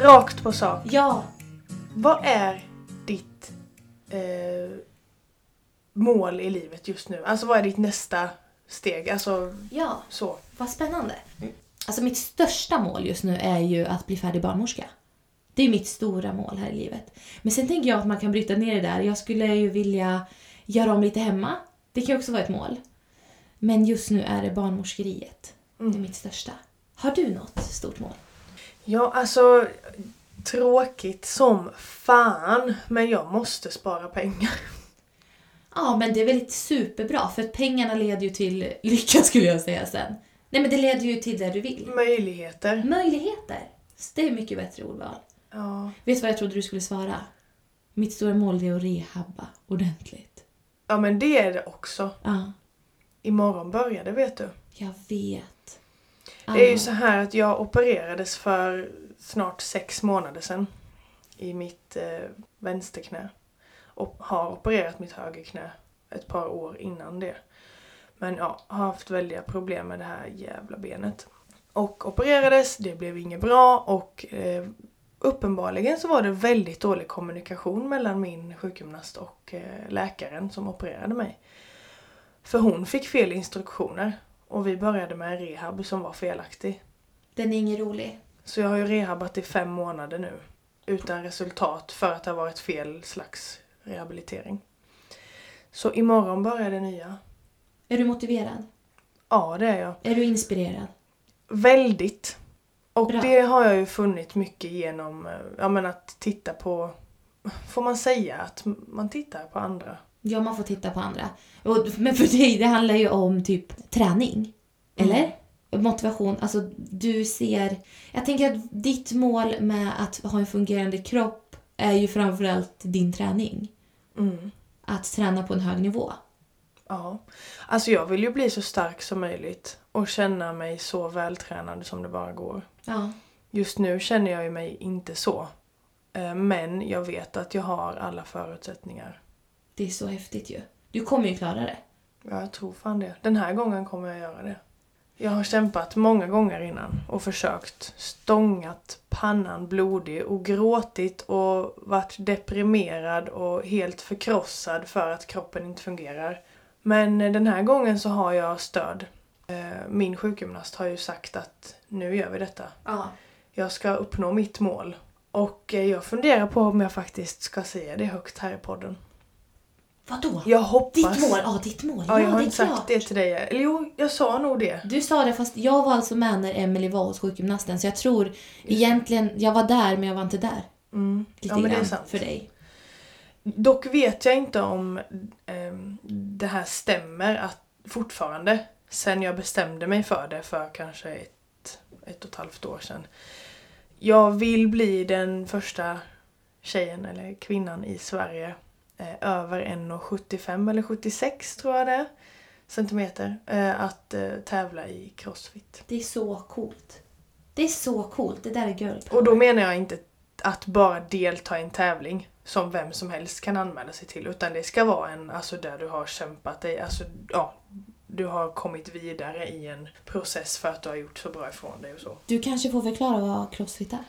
Rakt på sak. Ja, Vad är ditt eh, mål i livet just nu? Alltså vad är ditt nästa steg? Alltså ja, så. vad spännande. Mm. Alltså mitt största mål just nu är ju att bli färdig barnmorska. Det är mitt stora mål här i livet. Men sen tänker jag att man kan bryta ner det där. Jag skulle ju vilja göra om lite hemma. Det kan ju också vara ett mål. Men just nu är det barnmorskeriet. Det är Mm. mitt största. Har du något stort mål? Ja, alltså tråkigt som fan. Men jag måste spara pengar. Ja, men det är väl superbra för att pengarna leder ju till lycka skulle jag säga sen. Nej, men det leder ju till det du vill. Möjligheter. Möjligheter. Det är mycket bättre ordval. Ja. Vet du vad jag trodde du skulle svara? Mitt stora mål är att rehabba ordentligt. ja, men det är det också. Ja, Imorgon börjar det vet du. jag vet. Det är ju Ja. så här att jag opererades för snart sex månader sedan. I mitt eh, vänsterknä. Och har opererat mitt högerknä ett par år innan det. Men ja, har haft väldiga problem med det här jävla benet. Och opererades, det blev inget bra och eh, uppenbarligen så var det väldigt dålig kommunikation mellan min sjukgymnast och eh, läkaren som opererade mig. För hon fick fel instruktioner och vi började med en rehab som var felaktig. Den är ingen rolig. Så jag har ju rehabat i fem månader nu. Utan resultat för att det har varit fel slags rehabilitering. Så imorgon börjar det nya. Är du motiverad? Ja, det är jag. Är du inspirerad? Väldigt. Och Bra. det har jag ju funnit mycket genom eh, ja, men att titta på... Får man säga att man tittar på andra? Ja, man får titta på andra. Och, men för dig, det handlar ju om typ träning. Eller? Motivation. Alltså, du ser... Jag tänker att ditt mål med att ha en fungerande kropp är ju framförallt din träning. Mm. Att träna på en hög nivå. Ja. Alltså jag vill ju bli så stark som möjligt och känna mig så vältränad som det bara går. Ja. Just nu känner jag ju mig inte så. Eh, Men jag vet att jag har alla förutsättningar. Det är så häftigt ju. Du kommer ju klara det. Ja, jag tror fan det. Den här gången kommer jag göra det. Jag har kämpat många gånger innan och försökt. Stångat pannan blodig och gråtit och varit deprimerad och helt förkrossad för att kroppen inte fungerar. Men den här gången så har jag stöd. Eh, Min sjukgymnast har ju sagt att nu gör vi detta. Ja. Jag ska uppnå mitt mål. Och eh, jag funderar på om jag faktiskt ska säga det högt här i podden. Vadå? Jag hoppas. Ditt mål? Ja, ditt mål. Ja, jag har det inte sagt klart. det till dig. Eller jo, jag sa nog det. Du sa det fast jag var alltså med när Emily var hos sjukgymnasten så jag tror egentligen, jag var där men jag var inte där. Mm. Lite Ja, men det är sant. för dig. Dock vet jag inte om ehm, det här stämmer att fortfarande, sen jag bestämde mig för det för kanske ett, ett och ett halvt år sedan. Jag vill bli den första tjejen eller kvinnan i Sverige eh, över 1,75 eller 76 tror jag det är, centimeter eh, att eh, tävla i crossfit. Det är så coolt. Det är så coolt. Det där är girl power. Och då menar jag inte att bara delta i en tävling som vem som helst kan anmäla sig till. Utan det ska vara en, alltså där du har kämpat dig, alltså ja, du har kommit vidare i en process för att du har gjort så bra ifrån dig och så. Du kanske får förklara vad crossfit är?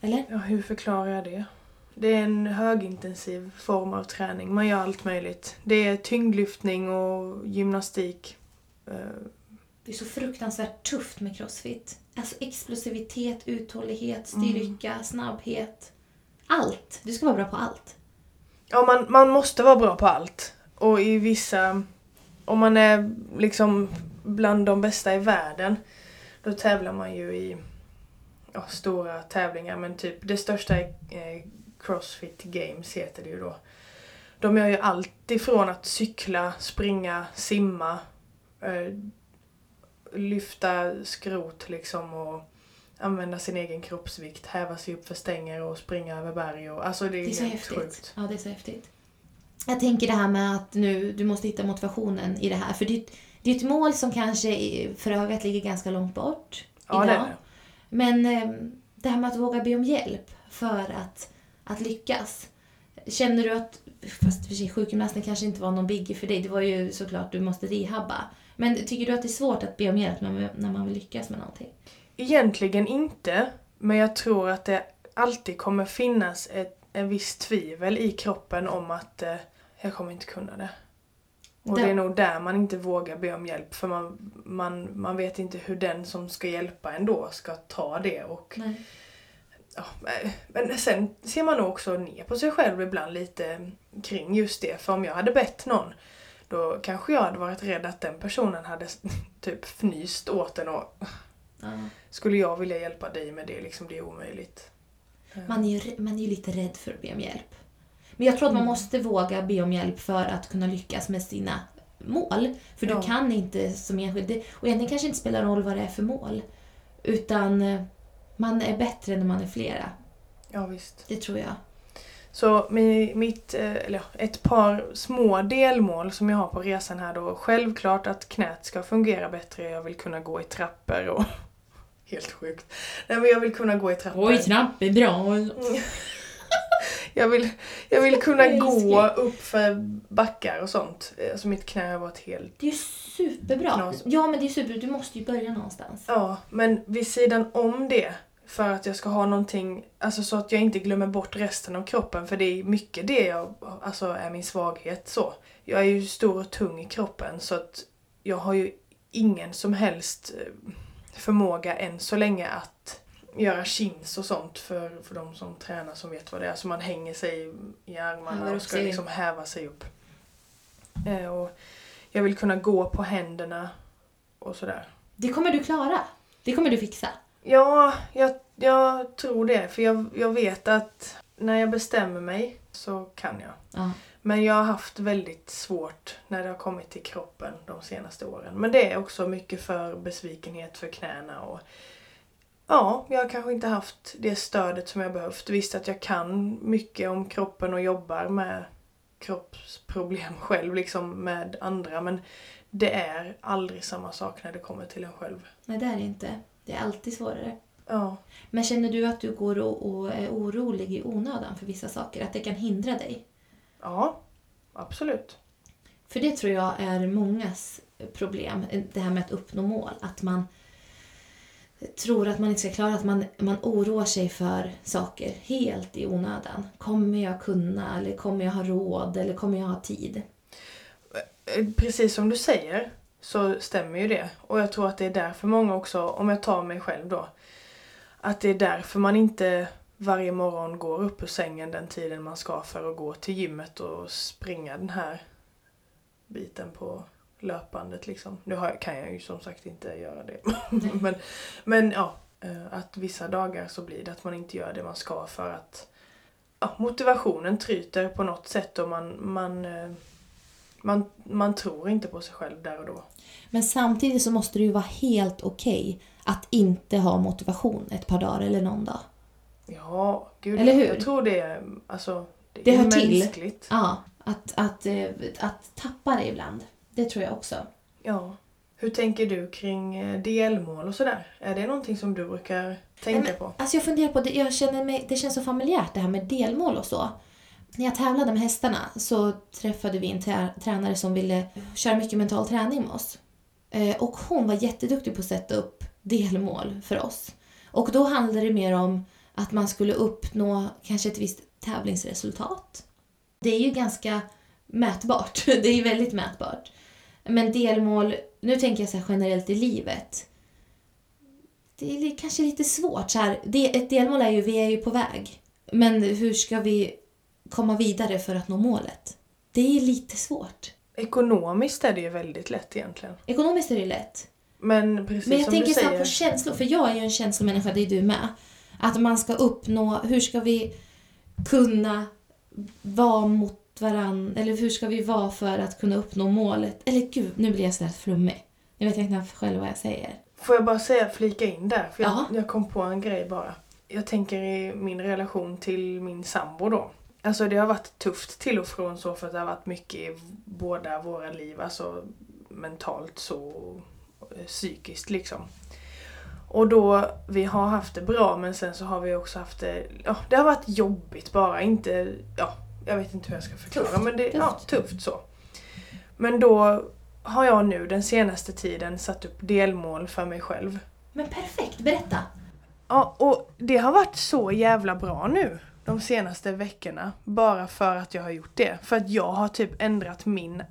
Eller? Ja, hur förklarar jag det? Det är en högintensiv form av träning. Man gör allt möjligt. Det är tyngdlyftning och gymnastik. Eh, Det är så fruktansvärt tufft med crossfit. Alltså explosivitet, uthållighet, styrka, snabbhet. Allt. Du ska vara bra på allt. Ja, man, man måste vara bra på allt. Och i vissa... Om man är liksom bland de bästa i världen, då tävlar man ju i ja, stora tävlingar. Men typ det största är eh, Crossfit Games heter det ju då. De gör ju allt ifrån att cykla, springa, simma, eh, lyfta skrot liksom och använda sin egen kroppsvikt, häva sig upp för stänger och springa över berg. Och, alltså det är, Det är så häftigt. sjukt. Ja, det är så häftigt. Jag tänker det här med att nu, du måste hitta motivationen i det här. För det, är ett- mål som kanske för ögat ligger ganska långt bort Ja, idag. det det. Men eh, det här med att våga be om hjälp för att, att lyckas. Känner du att, fast för sig sjukgymnasten kanske inte var någon biggie för dig, det var ju såklart du måste rehabba. Men tycker du att det är svårt att be om hjälp när man, när man vill lyckas med någonting? Egentligen inte. Men jag tror att det alltid kommer finnas ett, en viss tvivel i kroppen om att eh, jag kommer inte kunna det. Och Det- det är nog där man inte vågar be om hjälp för man, man, man vet inte hur den som ska hjälpa ändå ska ta det. Och, Nej. Ja, men sen ser man nog också ner på sig själv ibland lite kring just det. För om jag hade bett någon då kanske jag hade varit rädd att den personen hade typ fnyst åt den och Ja. skulle jag vilja hjälpa dig med det, liksom det är omöjligt. Man är, ju, man är ju lite rädd för att be om hjälp. Men jag tror att man Mm. måste våga be om hjälp för att kunna lyckas med sina mål. För Ja. du kan inte som enskild... Och egentligen kanske inte spelar roll vad det är för mål. Utan eh, man är bättre när man är flera. Ja visst. Det tror jag. Så mi- mitt, eh, eller ett par små delmål som jag har på resan här då. Självklart att knät ska fungera bättre. Jag vill kunna gå i trappor och... Helt sjukt. Nej men jag vill kunna gå i trappor. trapp är bra. Jag vill, jag vill kunna gå upp för backar och sånt. Alltså mitt knä har varit helt... Det är ju superbra. Knas. Ja, men det är superbra. Du måste ju börja någonstans. Ja, men vid sidan om det. För att jag ska ha någonting, alltså så att jag inte glömmer bort resten av kroppen. För det är mycket det jag, alltså är min svaghet så. Jag är ju stor och tung i kroppen så att jag har ju ingen som helst eh, förmåga än så länge att göra chins och sånt för, för de som tränar som vet vad det är. Så man hänger sig i armarna och ska liksom häva sig upp. Eh, och jag vill kunna gå på händerna och sådär. Det kommer du klara. Det kommer du fixa. Ja, jag, jag tror det. För jag, jag vet att när jag bestämmer mig så kan jag. Ja. Men jag har haft väldigt svårt när det har kommit till kroppen de senaste åren. Men det är också mycket för besvikenhet för knäna och Ja, jag har kanske inte haft det stödet som jag behövt. Visst att jag kan mycket om kroppen och jobbar med kroppsproblem själv, liksom med andra. Men det är aldrig samma sak när det kommer till en själv. Nej, det är det inte. Det är alltid svårare. Ja, Men känner du att du går och, och är orolig i onödan för vissa saker? Att det kan hindra dig? ja absolut. För det tror jag är mångas problem, det här med att uppnå mål. Att man tror att man inte ska klara, att man, man oroar sig för saker helt i onödan. Kommer jag kunna, eller kommer jag ha råd, eller kommer jag ha tid? Eh, precis som du säger så stämmer ju det. Och jag tror att det är därför många också, om jag tar mig själv då, att det är därför man inte varje morgon går upp ur sängen den tiden man ska för att gå till gymmet och springa den här biten på löpbandet liksom. Nu har kan jag ju som sagt inte göra det. men, men ja, eh, att vissa dagar så blir det att man inte gör det man ska för att ja, motivationen tryter på något sätt och man, man, eh, man, man tror inte på sig själv där och då. Men samtidigt så måste det ju vara helt okej att inte ha motivation ett par dagar eller någon dag. Ja, gud. Eller hur? Jag tror det är, alltså, det Det är hör till. Ja, att, att, eh, att tappa det ibland. Det tror jag också. Ja. Hur tänker du kring eh, delmål och sådär? Är det någonting som du brukar tänka Nej, men, på? Alltså jag funderar på, det, jag känner mig, det känns så familjärt det här med delmål och så. När jag tävlade med hästarna så träffade vi en trä, tränare som ville köra mycket mental träning med oss. Eh, och hon var jätteduktig på att sätta upp delmål för oss. Och då handlade det mer om att man skulle uppnå kanske ett visst tävlingsresultat. Det är ju ganska mätbart. Det är ju väldigt mätbart. Men delmål, nu tänker jag så generellt i livet det är kanske lite svårt. Så här, det, ett delmål är ju, vi är ju på väg. Men hur ska vi komma vidare för att nå målet? Det är lite svårt. Ekonomiskt är det ju väldigt lätt egentligen. Ekonomiskt är det lätt. Men precis Men jag som tänker du så här säger. på känslor, för jag är ju en känslomänniska, det är du med. Att man ska uppnå, hur ska vi kunna vara mot varann, eller hur ska vi vara för att kunna uppnå målet? Eller gud, nu blir jag sådär flummig. Nu vet jag knappt själv vad jag säger. Får jag bara säga, flika in där? För jag, Ja. jag kom på en grej bara. Jag tänker i min relation till min sambo då. Alltså det har varit tufft till och från så för att det har varit mycket i båda våra liv. Alltså mentalt så psykiskt liksom. Och då, vi har haft det bra men sen så har vi också haft det, ja det har varit jobbigt bara, inte, ja jag vet inte hur jag ska förklara Tufft, men det, ja tufft. tufft så. Men då har jag nu den senaste tiden satt upp delmål för mig själv. Men perfekt, berätta! Ja, och det har varit så jävla bra nu de senaste veckorna. Bara för att jag har gjort det. För att jag har typ ändrat min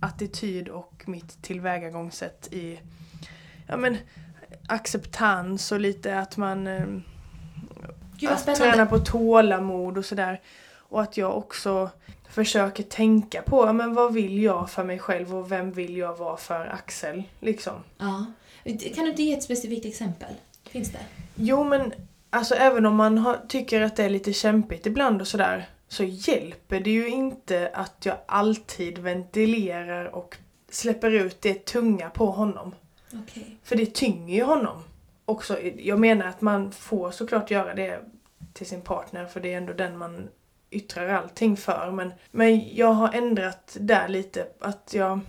attityd och mitt tillvägagångssätt i ja, men, acceptans och lite att man eh, Gud att träna på tålamod och sådär. Och att jag också försöker tänka på men vad vill jag för mig själv och vem vill jag vara för Axel. Liksom. Ja. Kan du inte ge ett specifikt exempel? Finns det? Jo men alltså även om man har, tycker att det är lite kämpigt ibland och sådär så hjälper det ju inte att jag alltid ventilerar och släpper ut det tunga på honom. Okej. För det tynger ju honom. Också, jag menar att man får såklart göra det till sin partner för det är ändå den man yttrar allting för. Men, men jag har ändrat där lite att jag,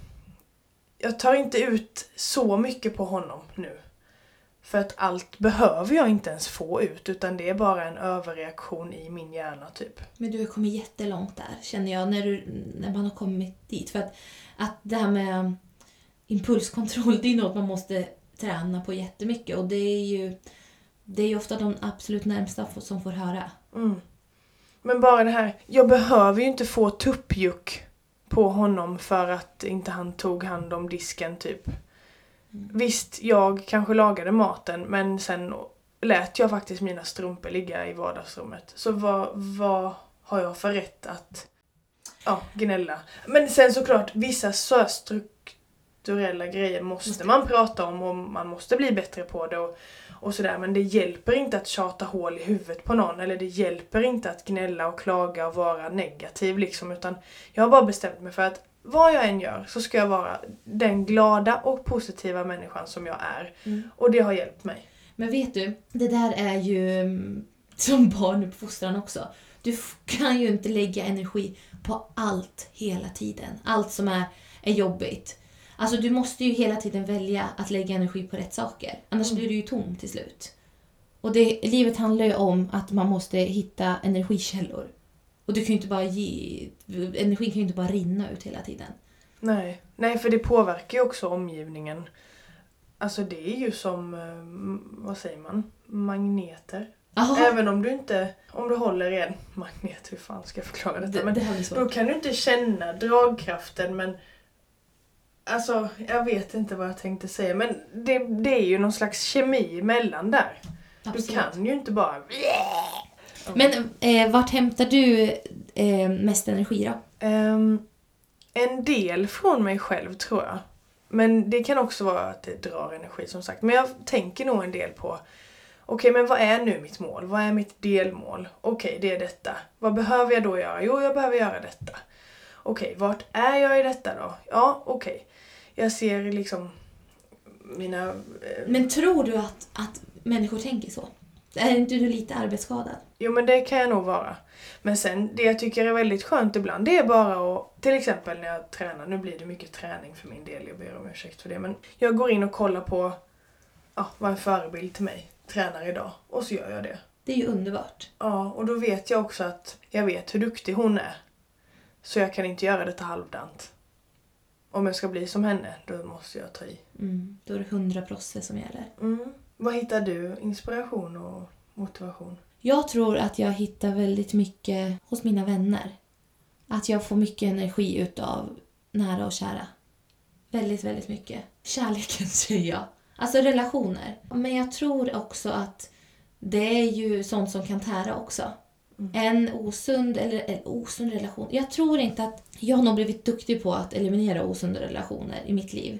jag tar inte ut så mycket på honom nu. För att allt behöver jag inte ens få ut utan det är bara en överreaktion i min hjärna typ. Men du har kommit jättelångt där, känner jag, när, du, när man har kommit dit. För att, att det här med impulskontroll, det är något man måste träna på jättemycket. Och det är ju, det är ju ofta de absolut närmsta som får höra. Mm. Men bara det här, jag behöver ju inte få tuppjuck på honom för att inte han tog hand om disken typ. Visst, jag kanske lagade maten men sen lät jag faktiskt mina strumpor ligga i vardagsrummet. Så vad, vad har jag för rätt att ja, gnälla? Men sen såklart, vissa strukturella grejer måste man prata om och man måste bli bättre på det. Och, och sådär. Men det hjälper inte att tjata hål i huvudet på någon. Eller det hjälper inte att gnälla och klaga och vara negativ liksom. Utan jag har bara bestämt mig för att vad jag än gör så ska jag vara den glada och positiva människan som jag är. Mm. Och det har hjälpt mig. Men vet du, det där är ju mm, som barnuppfostran också. Du kan ju inte lägga energi på allt hela tiden. Allt som är, är jobbigt. Alltså du måste ju hela tiden välja att lägga energi på rätt saker. Annars Mm. blir du ju tom till slut. Och det, livet handlar ju om att man måste hitta energikällor. Och du kan inte bara ge... Energin kan ju inte bara rinna ut hela tiden. Nej. Nej, för det påverkar ju också omgivningen. Alltså det är ju som, eh, vad säger man, magneter. Jaha, Även om du inte, om du håller i en magnet, hur fan ska jag förklara detta? det, Men det här blir då kan du inte känna dragkraften men Alltså, jag vet inte vad jag tänkte säga men det, det är ju någon slags kemi mellan där. Du Absolut. kan ju inte bara... Men eh, vart hämtar du eh, mest energi då? Ehm, en del från mig själv tror jag. Men det kan också vara att det drar energi som sagt. Men jag tänker nog en del på Okej, men vad är nu mitt mål? Vad är mitt delmål? Okej, det är detta. Vad behöver jag då göra? Jo, jag behöver göra detta. Okej, vart är jag i detta då? Ja, okej. Jag ser liksom mina... eh, Men tror du att, att människor tänker så? Är inte du lite arbetsskadad? Jo men det kan jag nog vara. Men sen det jag tycker är väldigt skönt ibland det är bara att till exempel när jag tränar, nu blir det mycket träning för min del, jag ber om ursäkt för det men jag går in och kollar på ja, vad en förebild till mig tränar idag och så gör jag det. Det är ju underbart. Ja och då vet jag också att jag vet hur duktig hon är. Så jag kan inte göra detta halvdant. Om jag ska bli som henne, då måste jag ta i. Mm, då är det 100 procent som gäller. Mm. Vad hittar du inspiration och motivation? Jag tror att jag hittar väldigt mycket hos mina vänner. Att jag får mycket energi utav nära och kära. Väldigt, väldigt mycket. Kärleken säger jag. Alltså relationer. Men jag tror också att det är ju sånt som kan tära också. En osund, eller en osund relation. Jag tror inte att... Jag har nog blivit duktig på att eliminera osunda relationer i mitt liv.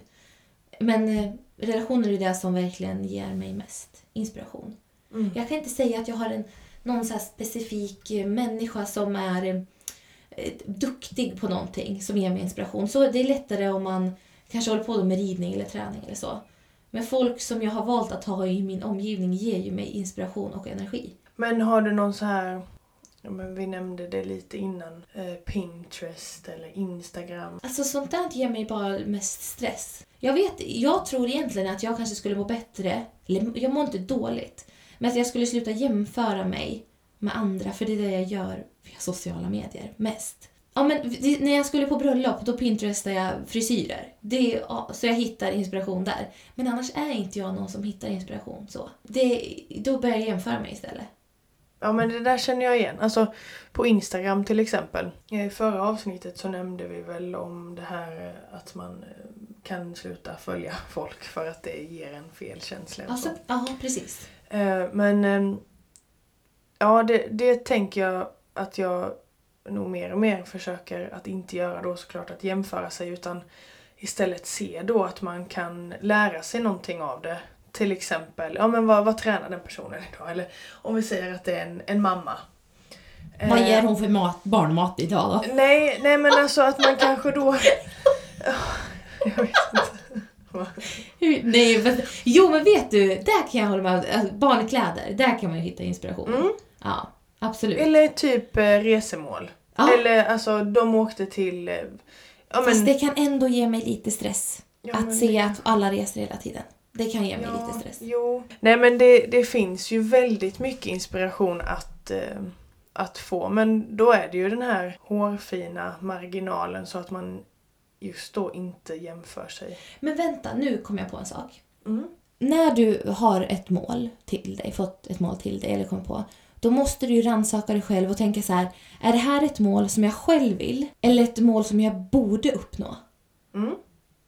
Men eh, relationer är det som verkligen ger mig mest inspiration. Mm. Jag kan inte säga att jag har en, någon så specifik eh, människa som är eh, duktig på någonting som ger mig inspiration. Så det är lättare om man kanske håller på med ridning eller träning eller så. Men folk som jag har valt att ha i min omgivning ger ju mig inspiration och energi. Men har du någon så här, ja, men vi nämnde det lite innan, eh, Pinterest eller Instagram? Alltså sånt där ger mig bara mest stress. Jag vet, jag tror egentligen att jag kanske skulle må bättre, eller jag mår inte dåligt, men att jag skulle sluta jämföra mig med andra, för det är det jag gör via sociala medier mest. Ja, men det- när jag skulle på bröllop då pinterestade jag frisyrer. Det, ja, så jag hittar inspiration där. Men annars är inte jag någon som hittar inspiration så. Det, då börjar jag jämföra mig istället. Ja men det där känner jag igen. Alltså på Instagram till exempel. I förra avsnittet så nämnde vi väl om det här eh, att man eh, kan sluta följa folk för att det ger en fel känsla. Alltså, så. ja, precis. Eh, Men ehm, ja, det, det tänker jag att jag nog mer och mer försöker att inte göra då såklart att jämföra sig utan istället se då att man kan lära sig någonting av det. Till exempel, ja men vad, vad tränar den personen idag? Eller om vi säger att det är en, en mamma. Vad Eh, ger hon för mat, barnmat idag då? Nej, nej men alltså att man kanske då... Ja, jag vet inte. Nej, men, jo men vet du, där kan jag hålla med. Alltså, barnkläder, där kan man ju hitta inspiration. Mm. Ja, absolut. Eller typ eh, resemål. Ja. Eller alltså de åkte till... eh, Ja, Fast det kan ändå ge mig lite stress. Ja, att men- se att alla reser hela tiden. Det kan ge mig lite stress. Jo. Nej men det, det finns ju väldigt mycket inspiration att, eh, att få. Men då är det ju den här hårfina marginalen så att man just då inte jämför sig. Men vänta, nu kom jag på en sak. Mm. När du har ett mål till dig, fått ett mål till dig eller kommit på, då måste du ju rannsaka dig själv och tänka så här, är det här ett mål som jag själv vill eller ett mål som jag borde uppnå? Mm.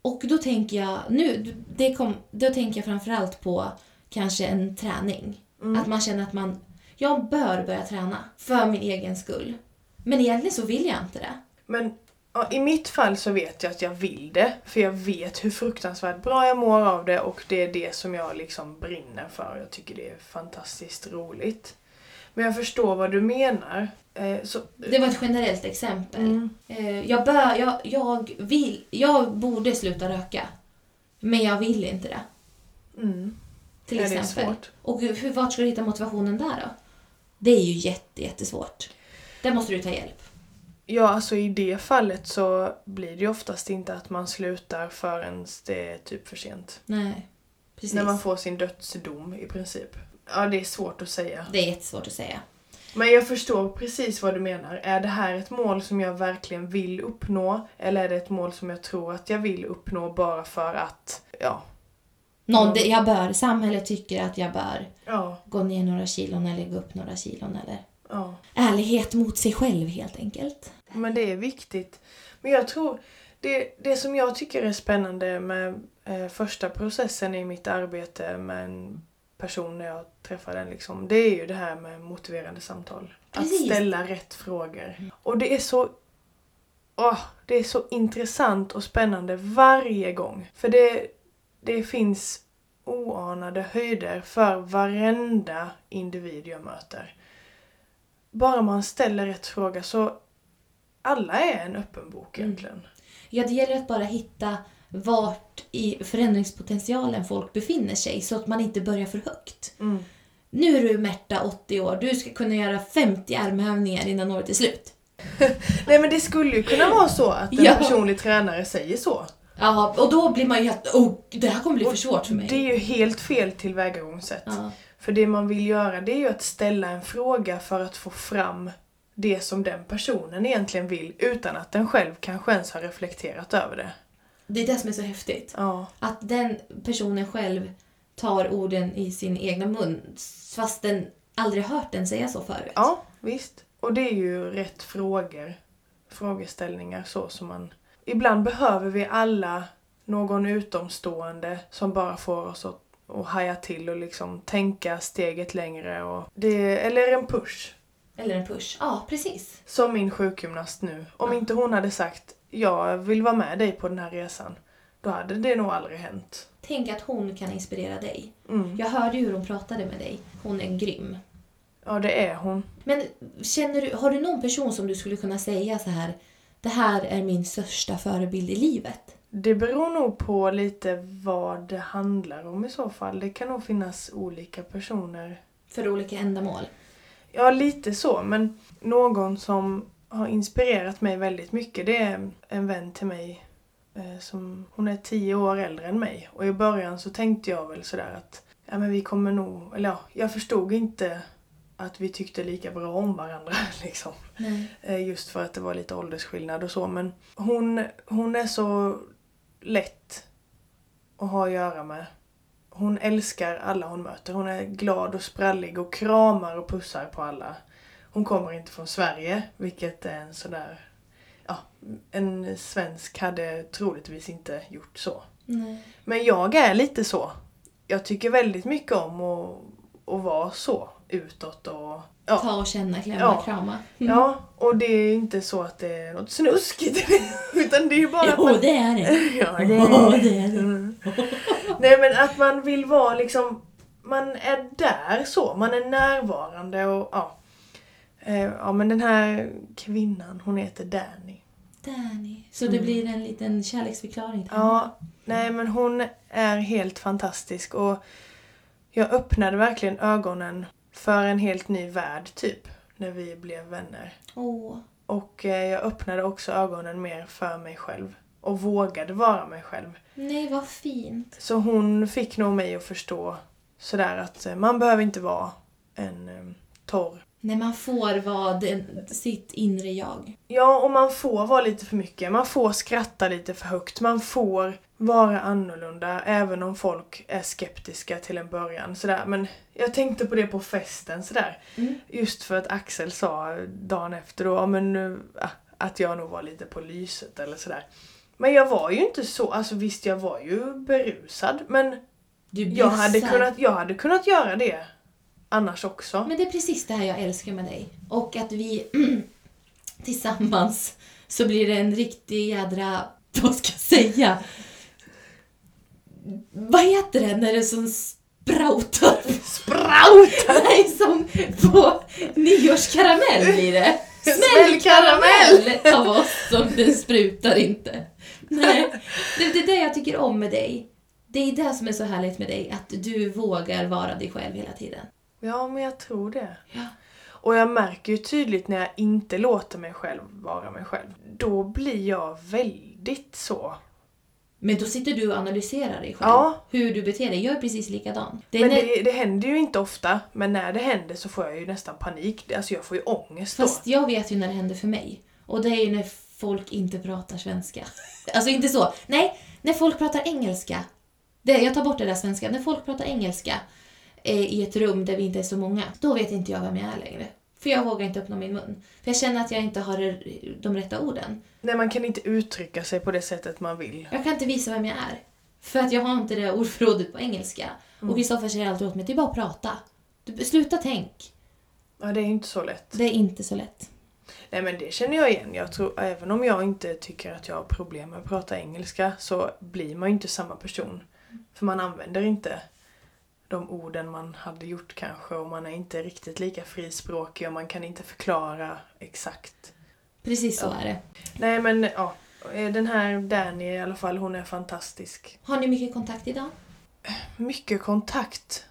Och då tänker jag, nu, det kom, då tänker jag framförallt på kanske en träning. Mm. Att man känner att man, jag bör börja träna för min egen skull. Men egentligen så vill jag inte det. Men ja, i mitt fall så vet jag att jag vill det. För jag vet hur fruktansvärt bra jag mår av det och det är det som jag liksom brinner för. Jag tycker det är fantastiskt roligt. Men jag förstår vad du menar. Eh, så, Det var ett generellt exempel. Mm. Eh, Jag, bör, jag, jag, vill, jag borde sluta röka. Men jag vill inte det. Mm. Till Ja, det är exempel. svårt. Och hur, vart ska du hitta motivationen där då? Det är ju jätte, jättesvårt. Där måste du ta hjälp. Ja, alltså i det fallet så blir det ju oftast inte att man slutar förrän det är typ för sent. Nej, precis. När man får sin dödsdom i princip. Ja, det är svårt att säga. Det är jättesvårt att säga. Men jag förstår precis vad du menar. Är det här ett mål som jag verkligen vill uppnå? Eller är det ett mål som jag tror att jag vill uppnå bara för att, ja, Någon, jag bör, samhället tycker att jag bör ja, gå ner några kilon eller gå upp några kilon eller ja. ärlighet mot sig själv helt enkelt. Men det är viktigt. Men jag tror, det, det som jag tycker är spännande med eh, första processen i mitt arbete med en person när jag träffar den liksom, det är ju det här med motiverande samtal. Precis. Att ställa rätt frågor. Och det är så åh, det är så intressant och spännande varje gång. För det, det finns oanade höjder för varenda individ jag möter. Bara man ställer rätt fråga så alla är en öppen bok Mm. egentligen. Ja, det gäller att bara hitta vart i förändringspotentialen folk befinner sig så att man inte börjar för högt. Mm. Nu är du Märta, 80 år. Du ska kunna göra 50 armhävningar innan året är slut. Nej men det skulle ju kunna vara så att en Ja. personlig tränare säger så. Ja, och då blir man ju helt... Oh, det här kommer bli för Och svårt för mig. Det är ju helt fel tillvägagångssätt. Ja. För det man vill göra det är ju att ställa en fråga för att få fram det som den personen egentligen vill utan att den själv kanske ens har reflekterat över det. Det är det som är så häftigt. Ja, Att den personen själv tar orden i sin egna mun fast den aldrig hört den säga så förut. ja visst. Och det är ju rätt frågor, frågeställningar så som man... Ibland behöver vi alla någon utomstående som bara får oss att, att haja till och liksom tänka steget längre. Och det, eller en push. Eller en push. Ja, precis. Som min sjukgymnast nu. Om Ja. inte hon hade sagt jag vill vara med dig på den här resan. Då hade det nog aldrig hänt. Tänk att hon kan inspirera dig. Mm. Jag hörde ju hur hon pratade med dig. Hon är grym. Ja, det är hon. Men känner du, har du någon person som du skulle kunna säga så här det här är min största förebild i livet? Det beror nog på lite vad det handlar om i så fall. Det kan nog finnas olika personer. För olika ändamål. Ja, lite så. Men någon som har inspirerat mig väldigt mycket det är en vän till mig. Eh, som, hon är tio år äldre än mig. Och i början så tänkte jag väl sådär att ja, men vi kommer nog... Eller ja, jag förstod inte att vi tyckte lika bra om varandra. Liksom. Nej. Eh, Just för att det var lite åldersskillnad och så. Men hon, hon är så lätt att ha att göra med. Hon älskar alla hon möter. Hon är glad och sprallig och kramar och pussar på alla. Hon kommer inte från Sverige, vilket är en sådär... Ja, en svensk hade troligtvis inte gjort så. Nej. Men jag är lite så. Jag tycker väldigt mycket om att, att vara så utåt och... Ja. Ta och känna, klämma, Ja. krama. Ja, och det är inte så att det är något snuskigt utan det är bara Jo, man... det är det. Ja, det är det. Mm. Nej men att man vill vara liksom... Man är där så, man är närvarande och ja. Eh, Ja men den här kvinnan, hon heter Danny. Danny. Så det Mm. blir en liten kärleksförklaring till henne. Ja, nej men hon är helt fantastisk och jag öppnade verkligen ögonen för en helt ny värld typ, när vi blev vänner. Åh. Och eh, jag öppnade också ögonen mer för mig själv och vågade vara mig själv. Nej, vad fint. Så hon fick nog mig att förstå sådär att eh, man behöver inte vara en eh, torr. När man får vara den, sitt inre jag. Ja, och man får vara lite för mycket. Man får skratta lite för högt. Man får vara annorlunda även om folk är skeptiska till en början. Sådär. Men jag tänkte på det på festen sådär. Mm. Just för att Axel sa dagen efter då, ja, men, nu, att jag nog var lite på lyset eller sådär. Men jag var ju inte så, alltså visst jag var ju berusad men jag hade, kunnat, jag hade kunnat göra det annars också. Men det är precis det här jag älskar med dig. Och att vi tillsammans så blir det en riktig jädra, vad ska jag säga? Vad heter det när det som sproutar? Sprouta! Nej, som på nyårskaramell blir det. Smällkaramell! av oss som den sprutar inte. Nej, det, det är det jag tycker om med dig. Det är det som är så härligt med dig, att du vågar vara dig själv hela tiden. Ja men jag tror det. Ja. Och jag märker ju tydligt när jag inte låter mig själv vara mig själv. Då blir jag väldigt så. Men då sitter du och analyserar dig själv. Ja. Hur du beter dig. Jag är precis likadan. Det Men när, det, det händer ju inte ofta. Men när det händer så får jag ju nästan panik. Alltså jag får ju ångest då. Fast jag vet ju när det händer för mig. Och det är ju när folk inte pratar svenska. Alltså inte så. Nej, när folk pratar engelska. Det, jag tar bort det där svenska. När folk pratar engelska i ett rum där vi inte är så många, då vet inte jag vem jag är längre. För jag vågar inte öppna min mun. För jag känner att jag inte har de rätta orden. Nej man kan inte uttrycka sig på det sättet man vill. Jag kan inte visa vem jag är. För att jag har inte det ordförrådet på engelska. Och Kristoffer säger alltid åt mig, det är bara att prata. Du, sluta tänk. Ja det är inte så lätt. Det är inte så lätt. Nej men det känner jag igen. Jag tror, även om jag inte tycker att jag har problem med att prata engelska så blir man ju inte samma person. För man använder inte de orden man hade gjort kanske och man är inte riktigt lika frispråkig och man kan inte förklara exakt. Precis så Ja. är det. Nej men ja, den här Danny i alla fall, hon är fantastisk. Har ni mycket kontakt idag? Mycket kontakt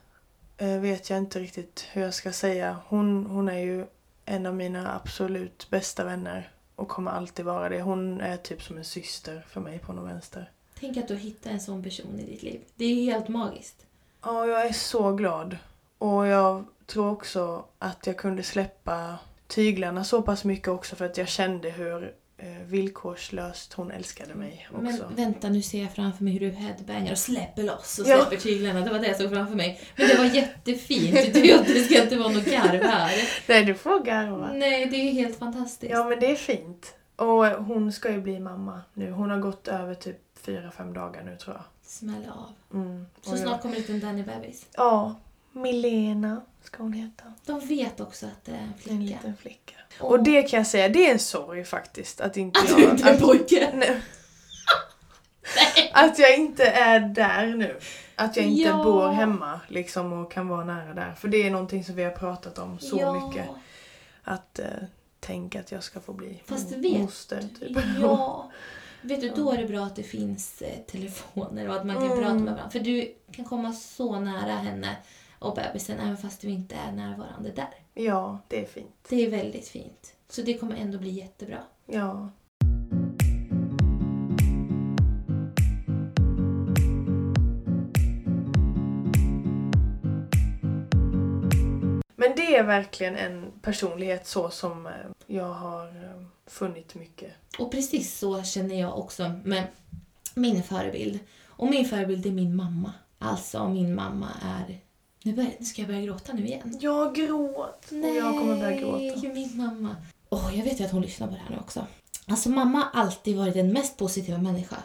eh, vet jag inte riktigt hur jag ska säga. Hon, hon är ju en av mina absolut bästa vänner och kommer alltid vara det. Hon är typ som en syster för mig på något vänster. Tänk att du hittar en sån person i ditt liv. Det är ju helt magiskt. Ja, jag är så glad. Och jag tror också att jag kunde släppa tyglarna så pass mycket också för att jag kände hur eh, villkorslöst hon älskade mig också. Men vänta, nu ser jag framför mig hur du headbangar och släpper loss och Ja. släpper tyglarna. Det var det jag såg framför mig. Men det var jättefint. Du, det ska inte vara något garv här. Nej, du får garva. Nej, det är helt fantastiskt. Ja, men det är fint. Och hon ska ju bli mamma nu. Hon har gått över typ fyra fem dagar nu tror jag. Smäll av. Mm. Så Och snart jag, kommer det en Danny-bebis. Ja, Milena ska hon heta. De vet också att det är en En flicka. liten flicka. Åh. Och det kan jag säga, det är en sorg faktiskt. Att inte Att jag... du inte är en pojke. Nej. Att jag inte är där nu. Att jag inte Ja. bor hemma liksom och kan vara nära där. För det är någonting som vi har pratat om så ja. mycket. Att eh, tänka att jag ska få bli Fast mo- vet moster typ. Ja. Vet du, då är det bra att det finns eh, telefoner och att man kan Mm. prata med varandra. För du kan komma så nära henne och bebisen även fast du inte är närvarande där. Ja, det är fint. Det är väldigt fint. Så det kommer ändå bli jättebra. Ja. Men det är verkligen en personlighet så som eh, jag har eh, funnit mycket. Och precis så känner jag också med min förebild. Och min förebild är min mamma. Alltså min mamma är... Nu, börjar, nu ska jag börja gråta nu igen. Jag gråt och jag kommer börja gråta. Nej, min mamma. Åh, jag vet ju att hon lyssnar på det här nu också. Alltså mamma har alltid varit den mest positiva människa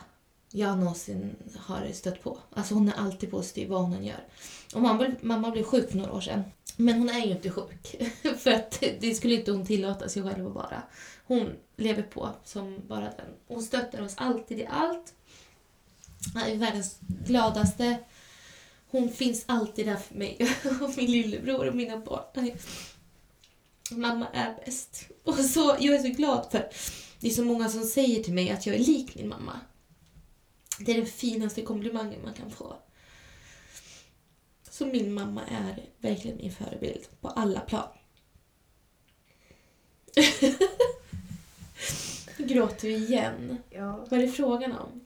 jag någonsin har stött på. Alltså hon är alltid positiv vad hon än gör. Och mamma, mamma blev sjuk för några år sedan. Men hon är ju inte sjuk. för att det skulle inte hon tillåta sig själv att vara. Hon lever på som bara den. Hon stöttar oss alltid i allt. Hon är världens gladaste. Hon finns alltid där för mig och min lillebror och mina barn. Mamma är bäst. Och så, jag är så glad för det är så många som säger till mig att jag är lik min mamma. Det är den finaste komplimangen man kan få. Så min mamma är verkligen min förebild på alla plan. Gråter du igen? Ja. Vad är det frågan om?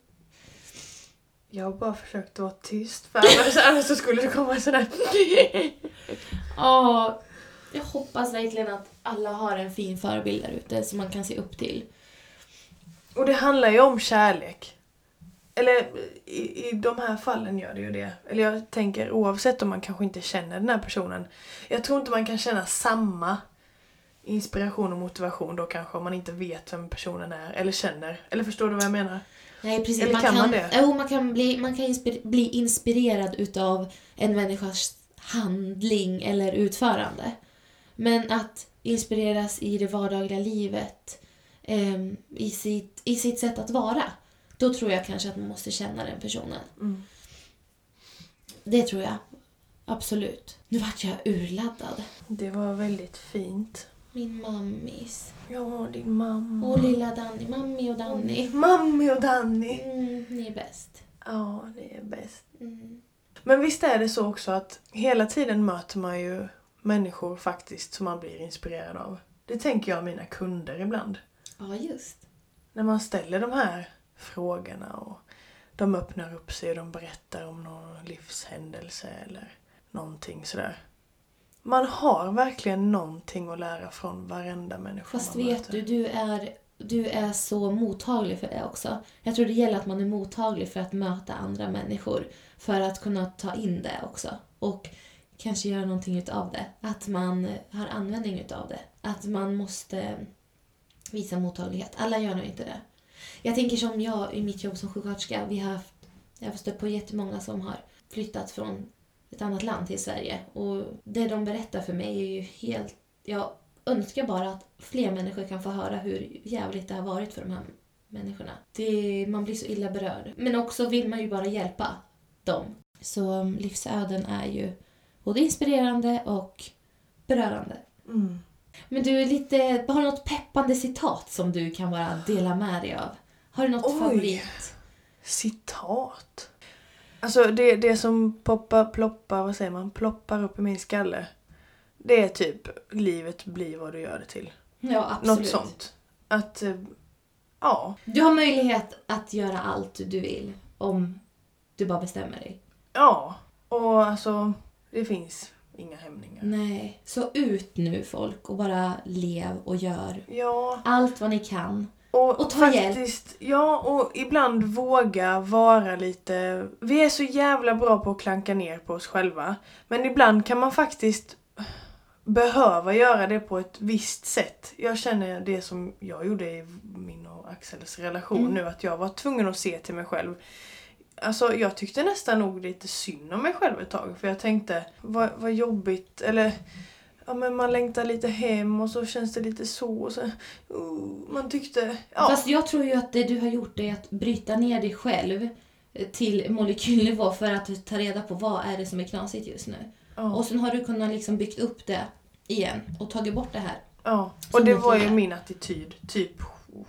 Jag har bara försökt vara tyst för annars, annars så skulle det komma sådär. Ja, jag hoppas verkligen att alla har en fin förebild där ute som man kan se upp till. Och det handlar ju om kärlek. Eller i, i de här fallen gör det ju det. Eller jag tänker oavsett om man kanske inte känner den här personen. Jag tror inte man kan känna samma inspiration och motivation då kanske om man inte vet vem personen är eller känner. Eller förstår du vad jag menar? Nej, precis. Eller man kan kan, man det? Jo, man kan, bli, man kan inspir, bli inspirerad utav en människas handling eller utförande. Men att inspireras i det vardagliga livet, ehm, i, sitt, i sitt sätt att vara, då tror jag kanske att man måste känna den personen. Mm. Det tror jag. Absolut. Nu vart jag urladdad. Det var väldigt fint. Min mammis. Ja, din mamma. Och lilla Danny. Mammi och Danny. Mammi och Danny. Mm, ni är bäst. Ja, det är bäst. Mm. Men visst är det så också att hela tiden möter man ju människor faktiskt som man blir inspirerad av. Det tänker jag mina kunder ibland. Ja, just. När man ställer de här frågorna och de öppnar upp sig och de berättar om någon livshändelse eller någonting sådär. Man har verkligen någonting att lära från varenda människa Fast man vet du, du är, du är så mottaglig för det också. Jag tror det gäller att man är mottaglig för att möta andra människor. För att kunna ta in det också. Och kanske göra någonting utav det. Att man har användning utav det. Att man måste visa mottaglighet. Alla gör nog inte det. Jag tänker som jag i mitt jobb som sjuksköterska. Vi har haft, jag har stött på jättemånga som har flyttat från ett annat land till Sverige. Och det de berättar för mig är ju helt... Jag önskar bara att fler människor kan få höra hur jävligt det har varit för de här människorna. Det, man blir så illa berörd. Men också vill man ju bara hjälpa dem. Så um, livsöden är ju både inspirerande och berörande. Mm. Men du, lite, har du något peppande citat som du kan bara dela med dig av? Har du något Oj. favorit? Citat? Alltså det, det som poppar, ploppar, vad säger man, ploppar upp i min skalle. Det är typ, livet blir vad du gör det till. Ja, absolut. Något sånt. Att, eh, ja. Du har möjlighet att göra allt du vill om du bara bestämmer dig. Ja. Och alltså, det finns inga hämningar. Nej. Så ut nu folk och bara lev och gör Ja. allt vad ni kan. Och, Och ta faktiskt, ja och ibland våga vara lite... Vi är så jävla bra på att klanka ner på oss själva. Men ibland kan man faktiskt behöva göra det på ett visst sätt. Jag känner det som jag gjorde i min och Axels relation Mm. nu, att jag var tvungen att se till mig själv. Alltså jag tyckte nästan nog lite synd om mig själv ett tag för jag tänkte vad, vad jobbigt eller ja men man längtar lite hem och så känns det lite så och så oh, man tyckte ja Fast jag tror ju att det du har gjort är att bryta ner dig själv till molekylnivå för att ta reda på vad är det som är knasigt just nu. ja, Och sen har du kunnat liksom byggt upp det igen och tagit bort det här. ja. och det var ju min attityd typ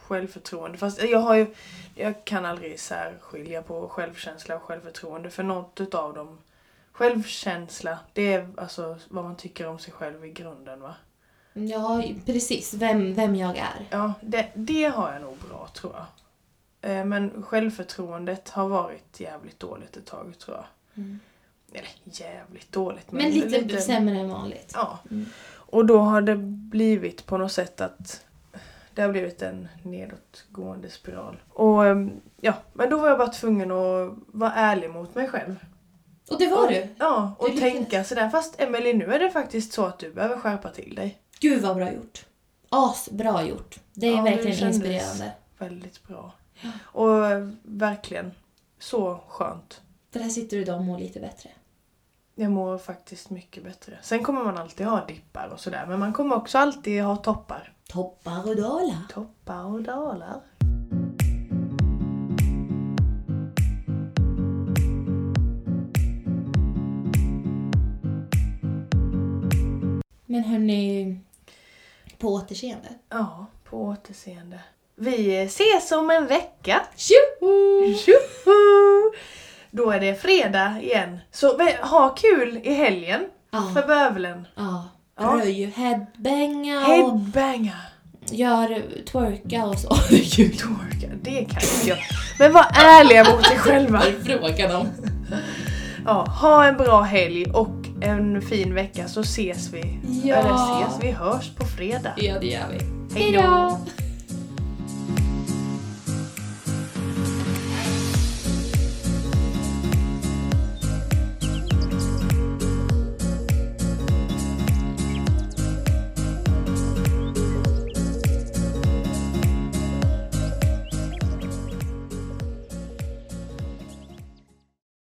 självförtroende fast jag har ju jag kan aldrig särskilja på självkänsla och självförtroende för något utav dem Självkänsla, det är alltså vad man tycker om sig själv i grunden va? Ja, precis. Vem, vem jag är. Ja, det, det har jag nog bra tror jag. Eh, Men självförtroendet har varit jävligt dåligt ett tag tror jag. Eller jävligt dåligt. Men lite, sämre än vanligt. Ja. Mm. Och då har det blivit på något sätt att det har blivit en nedåtgående spiral. Och ehm, ja, men då var jag bara tvungen att vara ärlig mot mig själv. Och det var och, du. Ja, och Du lyckades. tänka sådär. Fast Emelie nu är det faktiskt så att du behöver skärpa till dig. Gud vad bra gjort. Asbra gjort. Det är Ja, det verkligen kändes- inspirerande. Väldigt bra. Och eh, verkligen så skönt. För här sitter du idag och mår lite bättre. Jag mår faktiskt mycket bättre. Sen kommer man alltid ha dippar och sådär. Men man kommer också alltid ha toppar. Toppar och dalar. Toppar och dalar. Men hörni, på återseende. Ja, på återseende. Vi ses om en vecka. Tjoho! Tjoho! Då är det fredag igen. Så ha kul i helgen för Ja, bövelen. ja. Ja. Röj, headbanga och Headbanga. gör twerka och så. Kul. Twerka, det kan inte jag. Men var ärliga mot er själva. Fråga dem. Ja, ha en bra helg och en fin vecka så ses vi. Ja. Eller ses, vi hörs på fredag. Ja, det gör vi. Hej då.